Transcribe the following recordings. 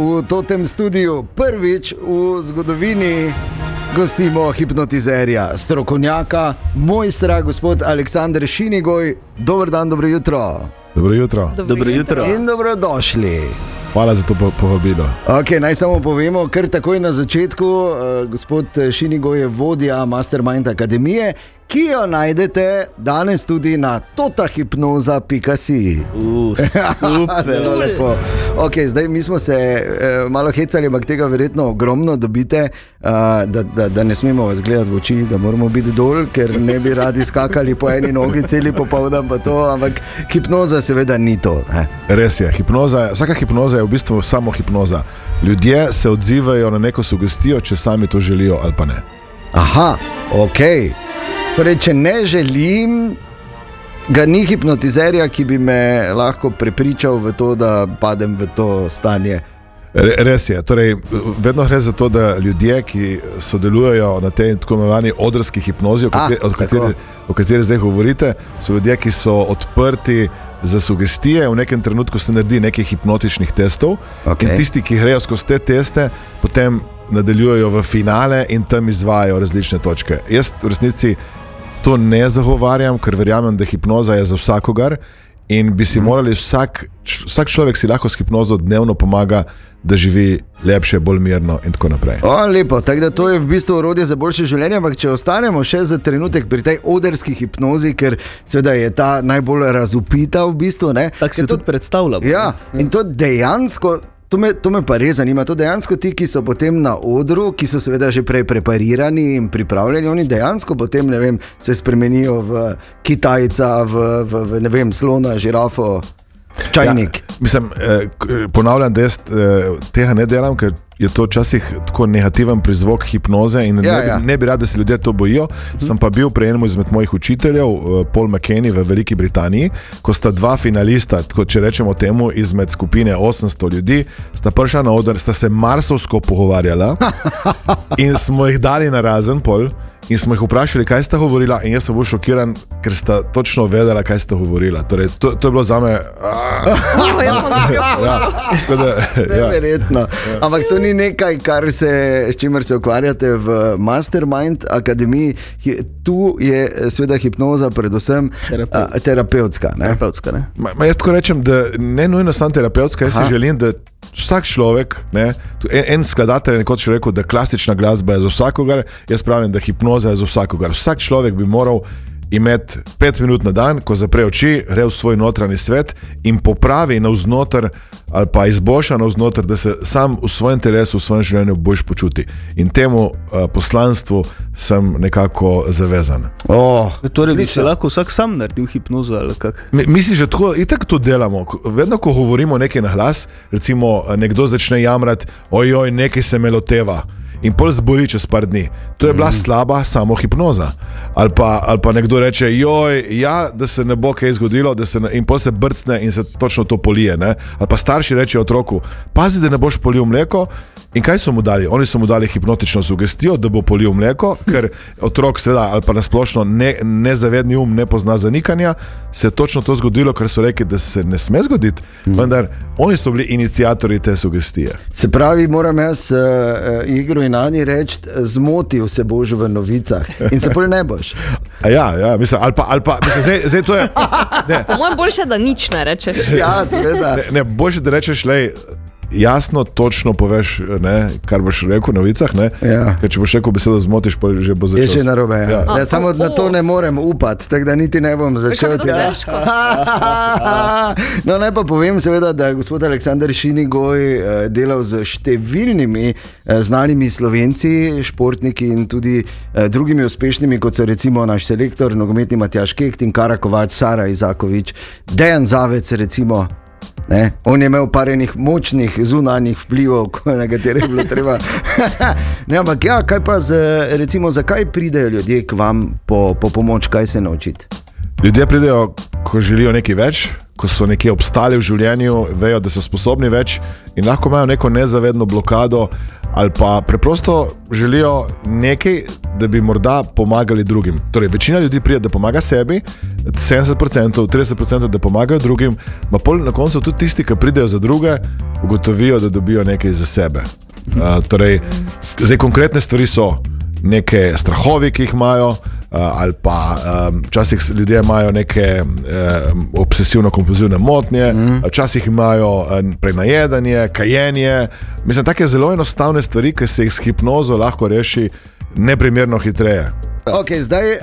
V tem studiu prvič v zgodovini gostimo hipnotizerja, strokovnjaka, mojstra, gospod Aleksandr Šinigoj. Dobro dan, dobro jutro. Dobro jutro. Dobro jutro. In dobrodošli. Hvala za to po- povabilo. Okay, naj samo povemo, kar takoj na začetku. Uh, gospod Šinigo je vodja Mastermind Akademije, ki jo najdete danes tudi na totahipnoza.si. Uh, Zelo super. lepo. Okay, zdaj, mi smo se eh, malo hecali, ampak tega verjetno ogromno dobite, eh, da, da, da ne smemo vas gledati v oči, da moramo biti dol, ker ne bi radi skakali po eni nogi celi popoldan. to, Ampak hipnoza seveda ni to. Ne? Res je, hipnoza, vsaka hipnoza je v bistvu samo hipnoza. Ljudje se odzivajo na neko sugestijo, če sami to želijo ali pa ne. Aha, ok. Torej, če ne želim, ga ni hipnotizerja, ki bi me lahko prepričal v to, da padem v to stanje. Re, res je, torej, vedno gre za to, da ljudje, ki sodelujejo na tej tako imenovani odrski hipnozi, o kateri, tako. kateri, o kateri zdaj govorite, so ljudje, ki so odprti za sugestije. V nekem trenutku se naredi nekaj hipnotičnih testov. Okej. In tisti, ki grejo skozi te teste, potem nadaljujejo v finale in tam izvajo različne točke. Jaz v resnici to ne zagovarjam, ker verjamem, da hipnoza je za vsakogar in bi si morali vsak, vsak človek si lahko s hipnozo dnevno pomaga, da živi lepše, bolj mirno in tako naprej. O, lepo, tako da to je v bistvu orodje za boljše življenje. Ampak če ostanemo še za trenutek pri tej odrski hipnozi, ker seveda je ta najbolj razupita v bistvu. ne, Tako si to- tudi predstavljam. Ja, in to dejansko. To me, to me pa res zanima. To dejansko ti, ki so potem na odru, ki so seveda že prej preparirani in pripravljeni, oni dejansko potem vem, se spremenijo v Kitajca, v, v, v ne vem, slona, žirafo, čajnik. Ja, mislim, eh, k- ponavljam, da jaz eh, tega ne delam, ker je to včasih tako negativen prizvok hipnoze in Ja, ne, bi- ja. ne bi rad, da se ljudje to bojijo. Sem pa bil pri enem izmed mojih učiteljev, eh, Paul McKenny v Veliki Britaniji, ko sta dva finalista, tako, če rečemo temu, izmed skupine 800 ljudi, sta prišla na oder, sta se marsovsko pogovarjala in smo jih dali na razen pol. In smo jih vprašali, kaj sta govorila, in jaz sem bil šokiran, ker sta točno vedela, kaj sta govorila. Torej, to, to je bilo za me. Jo, jaz sem Ja, tako da, ja. Neverjetno. Ampak to ni nekaj, kar se, s čimer se ukvarjate v Mastermind Akademiji. Tu je eh, seveda hipnoza, predvsem Terapevt. a, terapevtska. Ne? Terapevtska, ne? Ma, ma jaz tako rečem, da ne nujno samo terapevtska, jaz Aha. si želim, da vsak človek, ne, tu en, en skladatelj je nekoč rekel, da klasična glasba je za vsakogar, jaz pravim, da hipnoza je za vsakogar. Vsak človek bi moral imeti pet minut na dan, ko zapre oči, gre v svoj notranji svet in popravi navznoter ali pa izboljša navznoter, da se sam v svojem telesu, v svojem življenju boljš počuti. In temu uh, poslanstvu sem nekako zavezan. Oh, Torej bi se lahko vsak sam naredil hipnozo ali kak. Mi, mi si že tako, itak to delamo. Ko- Vedno, ko govorimo nekaj na glas, recimo eh, nekdo začne jamrati, ojoj, nekaj se me loteva. In pol zboli čez par dni. To je bila mm. slaba samo hipnoza. Ali pa, ali pa nekdo reče, joj, ja, da se ne bo kaj zgodilo, da se ne, in pol se brcne in se točno to polije. Ne? Ali pa starši rečejo otroku, pazi, da ne boš polil mleko. In kaj so mu dali? Oni so mu dali hipnotično sugestijo, da bo polil mleko, ker otrok, seveda, ali pa nasplošno ne, nezavedni um ne pozna zanikanja, se je točno to zgodilo, kar so rekli, da se ne sme zgoditi. Vendar oni so bili inicijatori te sugestije. se pravi, moram jaz uh, igro in Ani reči, zmotil se boš v novicah in se pol ne boš. A Ja, ja, mislim, ali pa, ali pa mislim, zdaj, zdaj to je. Ne, Po mojem boljše, da nič ne rečeš. Ja, seveda. ne, ne boljše, da rečeš, lej, jasno, točno poveš, ne, kar boš rekel v novicah. Ne, Ja. Ker če boš rekel besedo zmotiš, pa že bo Je začel. že narobe. Ja. Ja. Ja. Samo na to ne morem upati, tako da niti ne bom začel. Je tega. težko. no, naj pa povem, seveda, da je gospod Aleksandr Šinigoj eh, delal z številnimi eh, znanimi slovenci, športniki in tudi eh, drugimi uspešnimi, kot so recimo naš selektor, nogometni Matjaš Kekt in Karakovač, Sara Izakovič, Dejan Zavec, recimo. Ne? On je imel par enih močnih zunanjih vplivov, na katere je bilo treba. ne, ampak ja, kaj pa, z, recimo, zakaj pridejo ljudje k vam po, po pomoč, kaj se naučiti? Ljudje pridejo, ko želijo nekaj več, ko so nekje obstali v življenju, vejo, da so sposobni več in lahko imajo neko nezavedno blokado, ali pa preprosto želijo nekaj, da bi morda pomagali drugim. Torej, večina ljudi pride, da pomaga sebi, 70%, 30%, da pomagajo drugim, pa pol na koncu tudi tisti, ki pridejo za druge, ugotovijo, da dobijo nekaj za sebe. Uh, torej, zdaj, konkretne stvari so neke strahovi, ki jih imajo, ali pa včasih um, ljudje imajo neke um, obsesivno-kompulzivne motnje, mm. včasih imajo um, prenajedanje, kajenje. Mislim, tako zelo enostavne stvari, ki se jih s hipnozo lahko reši neprimerno hitreje. Okay, zdaj, uh,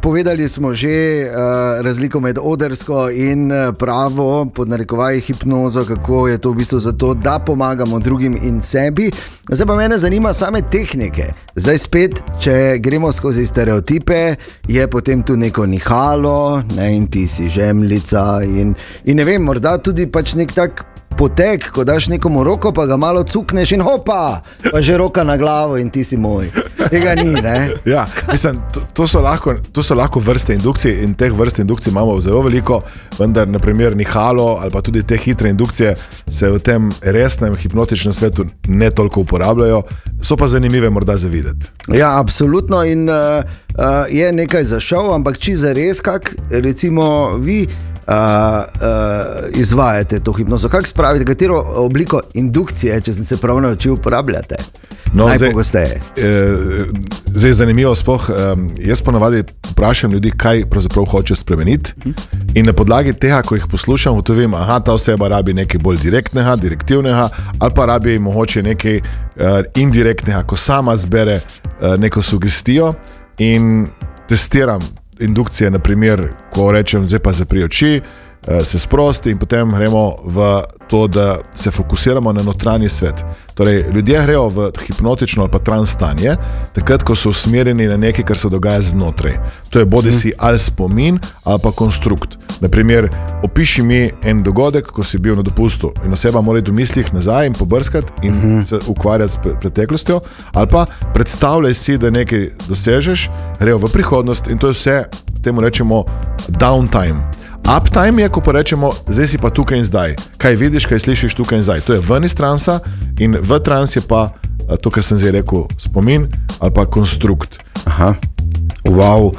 povedali smo že uh, razliko med odrsko in pravo, pod narekovaji hipnozo, kako je to v bistvu zato, da pomagamo drugim in sebi. Zdaj pa me zanima same tehnike. Zdaj spet, če gremo skozi stereotipe, je potem tu neko nihalo, ne, in ti si žemljica. In, in ne vem, morda tudi pač nek tak potek, ko daš nekomu roko, pa ga malo cukneš in hopa, pa že roka na glavo in ti si moj. Tega ni. Ja, mislim, to, to, so lahko, to so lahko vrste indukcije in teh vrst indukcij imamo zelo veliko, vendar naprimer nihalo ali pa tudi te hitre indukcije se v tem resnem hipnotičnem svetu ne toliko uporabljajo, so pa zanimive morda za videti. Ja, absolutno in uh, uh, je nekaj za šov, ampak če za res, kak recimo vi uh, uh, izvajate to hipnozo? Kako spravite, katero obliko indukcije, če sem se prav naučil, uporabljate? No, Najpogosteje. Zdaj, eh, zdaj je zanimivo, spoh, eh, jaz ponovadi vprašam ljudi, kaj pravzaprav hočejo spremeniti. In na podlagi tega, ko jih poslušam, ugotovim, da ta oseba rabi nekaj bolj direktnega, direktivnega, ali pa rabi mogoče nekaj eh, indirektnega, ko sama zbere eh, neko sugestijo in testiram indukcije, naprimer, ko rečem, zdaj pa zapri oči, eh, se sprosti in potem gremo v to, da se fokusiramo na notranji svet. Torej, ljudje grejo v hipnotično ali pa trans stanje, takrat, ko so usmerjeni na nekaj, kar se dogaja znotraj. To je bodi si ali spomin ali pa konstrukt. Naprimer, opiši mi en dogodek, ko si bil na dopustu in oseba mora iti v mislih nazaj in pobrskati in uh -huh. se ukvarjati s preteklostjo, ali pa predstavljaj si, da nekaj dosežeš, grejo v prihodnost in to je vse, temu rečemo, downtime. Uptime je, ko pa rečemo, zdaj si pa tukaj in zdaj. Kaj vidiš, kaj slišiš tukaj in zdaj. To je ven iz transa in v trans je pa to, kar sem zdaj rekel, spomin ali pa konstrukt. Aha, wow.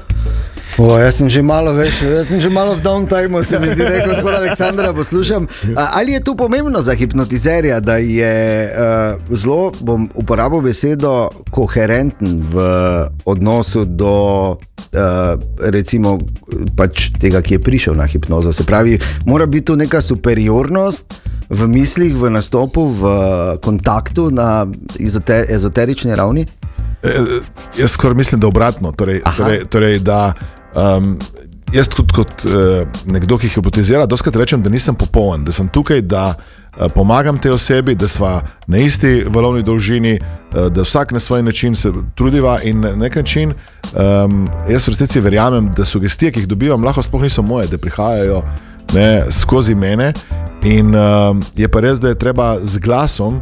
O, jaz sem že malo več, jaz sem že malo v downtimeu, se mi zdi, da je gospod Aleksandra poslušam. Ali je to pomembno za hipnotizerja, da je uh, zelo, bom uporabil besedo, koherenten v odnosu do uh, recimo, pač tega, ki je prišel na hipnozo? Se pravi, mora biti tu neka superiornost v mislih, v nastopu, v kontaktu na ezoter ezoterični ravni? E, jaz skoraj mislim, da obratno. Torej, torej, torej, da, Um, jaz kot, kot uh, nekdo, ki hipotizira, doskrat rečem, da nisem popoln, da sem tukaj, da uh, pomagam tej osebi, da smo na isti valovni dolžini, uh, da vsak na svoj način se trudiva in na nek način um, jaz v resnici verjamem, da sugestije, ki jih dobivam, lahko sploh niso moje, da prihajajo ne, skozi mene. In um, je pa res, da je treba z glasom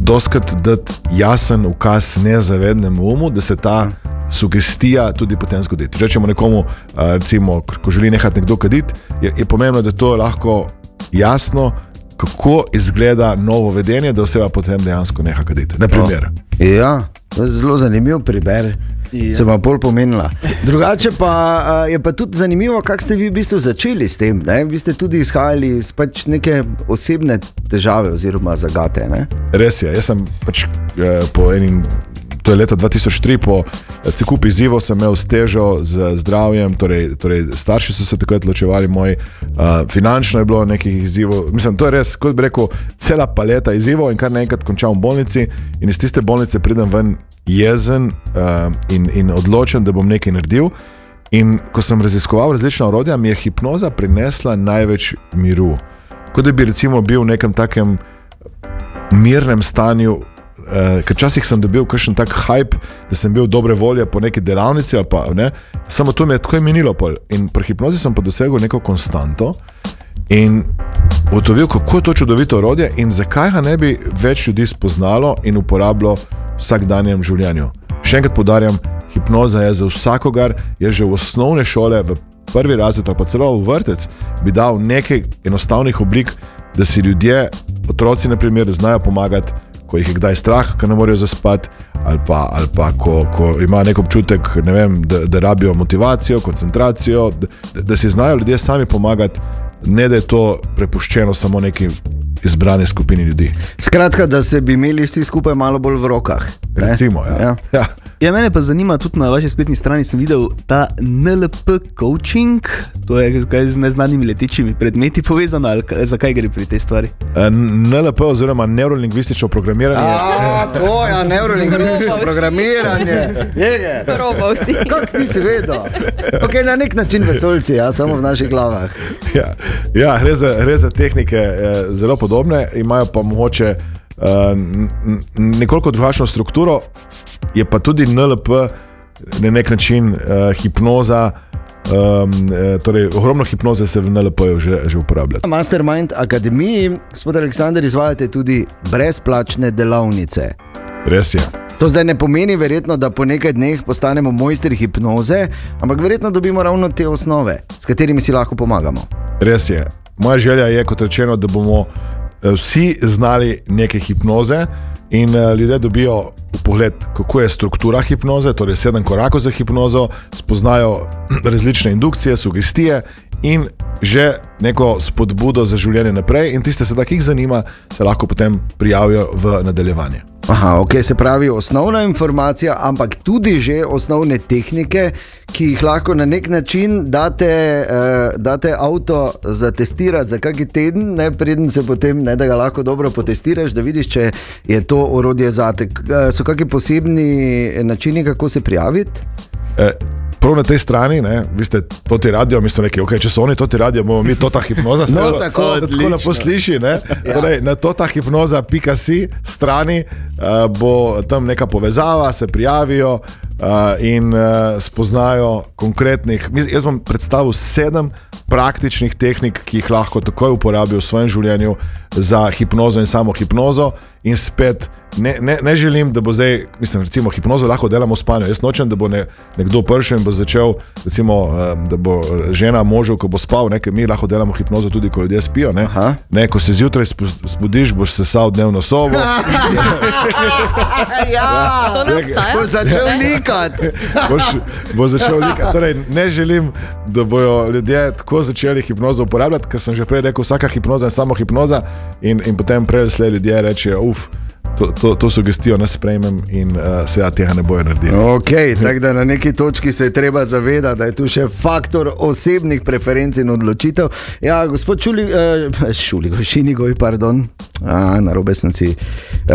doskrat dati jasen ukaz nezavednemu umu, da se ta. Sugestija tudi potem zgodi. Če rečemo nekomu, recimo, ko želi nehati nekdo kaditi, je, je pomembno, da to je lahko jasno, kako izgleda novo vedenje, da oseba potem dejansko neha kaditi. Naprimer. Ja, zelo zanimiv primer. Ja. Se vam bolj pomenila. Drugače pa je pa tudi zanimivo, kako ste vi v bistvu začeli s tem. Ne? Vi ste tudi izhajali iz pač neke osebne težave oziroma zagate. Ne? Res je, jaz sem pač eh, po enim to je leta 2003, po cekup izzivov sem imel stežo z zdravjem, torej, torej starši so se takrat ločevali, moj, uh, finančno je bilo nekaj izzivov. Mislim, to je res, kot bi rekel, cela paleta izzivov in kar naenkrat končam v bolnici in iz tiste bolnice pridem ven jezen uh, in, in odločen, da bom nekaj naredil. In ko sem raziskoval različna orodja, mi je hipnoza prinesla največ miru. Kot da bi recimo bil v nekem takem mirnem stanju, Uh, ker včasih sem dobil kakšen tak hype, da sem bil dobre volje po neki delavnici, pa, ne, samo to mi je tako minilo. Pol. In pri hipnozi sem pa dosegel neko konstanto in ugotovil, kako je to čudovito orodje in zakaj ga ne bi več ljudi spoznalo in uporabljalo v vsakdanjem življenju. Še enkrat podarjam, hipnoza je za vsakogar, je že v osnovne šole, v prvi razred ali pa celo v vrtec, bi dal nekaj enostavnih oblik, da si ljudje, otroci, naprimer, znajo pomagati, ko jih je kdaj strah, ko ne morejo zaspati, ali pa, ali pa ko, ko ima nek občutek, ne vem, da, da rabijo motivacijo, koncentracijo, da, da si znajo ljudje sami pomagati, ne da je to prepuščeno samo neki izbrani skupini ljudi. Skratka, da se bi imeli vsi skupaj malo bolj v rokah. ne? Recimo, ja. Ja. Ja. Ja, mene pa zanima, tudi na vaši spletni strani sem videl ta NLP coaching, to je kaj z neznanimi letečimi predmeti povezano, ali kaj, zakaj gre pri tej stvari? Eh, NLP oziroma neurolingvistično programiranje. A, to je neurolingvistično programiranje. Jeger. Probal si. Kako nisi vedel? Okay, na nek način vesolci, ja, samo v naših glavah. Ja, ja gre, za, gre za tehnike eh, zelo podobne, imajo pa mogoče nekoliko drugačno strukturo, je pa tudi NLP na nek način eh, hipnoza. Um, eh, torej, ogromno hipnoze se v NLP-ju že, že uporablja. Na Mastermind Akademiji, gospod Aleksandr, izvajate tudi brezplačne delavnice. Res je. To zdaj ne pomeni, verjetno, da po nekaj dneh postanemo mojstri hipnoze, ampak verjetno dobimo ravno te osnove, s katerimi si lahko pomagamo. Res je. Moja želja je, kot rečeno, da bomo eh, vsi znali neke hipnoze in eh, ljudje dobijo pogled, kako je struktura hipnoze, torej sedem korakov za hipnozo, spoznajo različne indukcije, sugestije in že neko spodbudo za življenje naprej. In tiste, sedaj, ki jih zanima, se lahko potem prijavijo v nadaljevanje. Aha, ok, se pravi osnovna informacija, ampak tudi že osnovne tehnike, ki jih lahko na nek način date, eh, date avto za testirati za kakšen teden, ne, preden se potem, ne, da ga lahko dobro potestiraš, da vidiš, če je to orodje zate. K- eh, So kakšni posebni načini, kako se prijaviti? Prav na tej strani, ne, vi ste to ti radio, mi smo rekli, okay, če so oni to ti radio, bomo mi to ta hipnoza. No, Tako- da tako odlično. lepo sliši. Ne? Ja. Torej, na to ta hipnoza.si strani uh, bo tam neka povezava, se prijavijo uh, in uh, spoznajo konkretnih. Jaz bom predstavil sedem praktičnih tehnik, ki jih lahko takoj uporabijo v svojem življenju za hipnozo in samo hipnozo. In spet ne, ne, ne želim, da bo zdaj, mislim, recimo, hipnozo lahko delamo v spanju. Jaz nočem, da bo ne, nekdo prišel in bo začel, recimo, da bo žena možu, ko bo spal, ne, ker mi lahko delamo hipnozo tudi, ko ljudje spijo. Ne, Aha. ne, ko se zjutraj spu- spudiš, boš sesal dnevno sobo. ja, To ne obstaja. Bo začel likati. boš, bo začel likati. Torej, ne želim, da bodo ljudje tako začeli hipnozo uporabljati, ker sem že prej rekel, vsaka hipnoza je samo hipnoza, in, in potem prej slej ljudje rečejo, uf. To, to, to sugestijo ne sprejmem in uh, se ja tega ne bojo naredili. Ok, tako da na neki točki se je treba zavedati, da je tu še faktor osebnih preferenc in odločitev. Ja, gospod Čuli, uh, Šuli, Šinigoj, pardon, A, na robe sem si. Uh,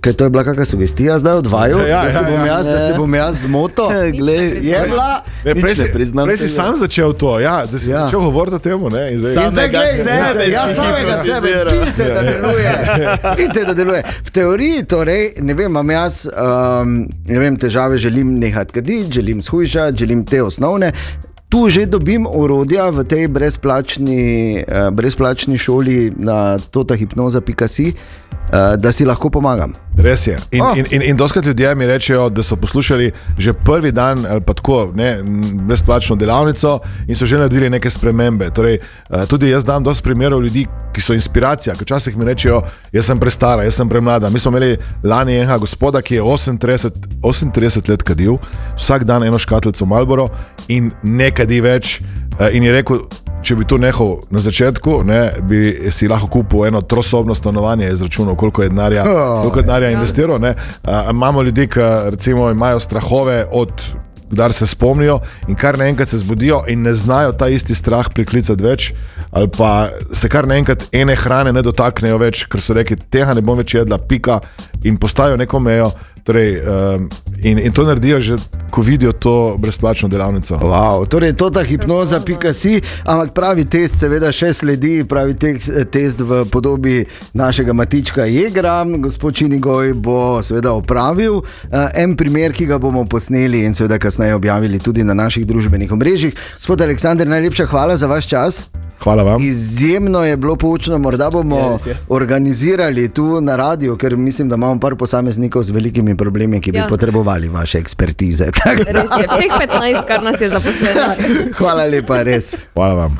kaj to je bila kakšna sugestija zdaj od vaju, Ja, ja, da, se ja, bom ja. jaz, da se bom jaz zmotil? Glej, Je bila? Ne, prej si, priznam prej si sam začel to, ja, da si Ja. ja. začel govoriti o tem. Ne, in zdaj, zdaj, Samega glej, sebe sebe, ja, si samega sebe, vidite, da deluje. Vidite, da deluje. V teoriji, torej, ne vem, imam jaz um, ne vem, težave, želim nehati kaditi, želim shujšati, želim te osnovne. Tu že dobim orodja v tej brezplačni, uh, brezplačni šoli na totahipnoza.si, uh, da si lahko pomagam. Res je. In, Oh. in, in, in doskrat ljudje mi rečejo, da so poslušali že prvi dan ali pa tako ne, brezplačno delavnico in so že naredili neke spremembe. Torej, eh, tudi jaz dam dosti primerov ljudi, ki so inspiracija, ki včasih mi rečejo, jaz sem prestara, jaz sem premlada. Mi smo imeli lani enega gospoda, ki je 38, 38 let kadil, vsak dan eno škatlico Malboro in ne kadi več. eh, In je rekel, če bi to nehal na začetku, ne, bi si lahko kupil eno trosobno stanovanje, izračunal, koliko je denarja, koliko je denarja investiral. Ne. A, imamo ljudi, ki recimo, imajo strahove od. Kdar se spomnijo in kar naenkrat se zbudijo in ne znajo ta isti strah priklicati več, ali pa se kar naenkrat ene hrane ne dotaknejo več, ker so rekli, tega ne bom več jedla, pika in postavijo neko mejo. Torej, um, in, in to naredijo že, ko vidijo to brezplačno delavnico. Wow, torej, to ta hipnoza.si, ampak pravi test, seveda, še sledi, pravi tekst, test v podobi našega matička Jegra. Gospod Činigoj bo seveda opravil uh, en primer, ki ga bomo posneli in seveda kasneje objavili tudi na naših družbenih omrežjih. Gospod Aleksandr, najlepša hvala za vaš čas. Hvala vam. Izjemno je bilo poučno, morda bomo Ja, res je. organizirali tu na radiju, ker mislim, da imamo par posameznikov z velikimi problemi, ki bi Ja. potrebovali vaše ekspertize. Res je, vseh 15, kar nas je zaposleno. Hvala lepa, res. Hvala vam.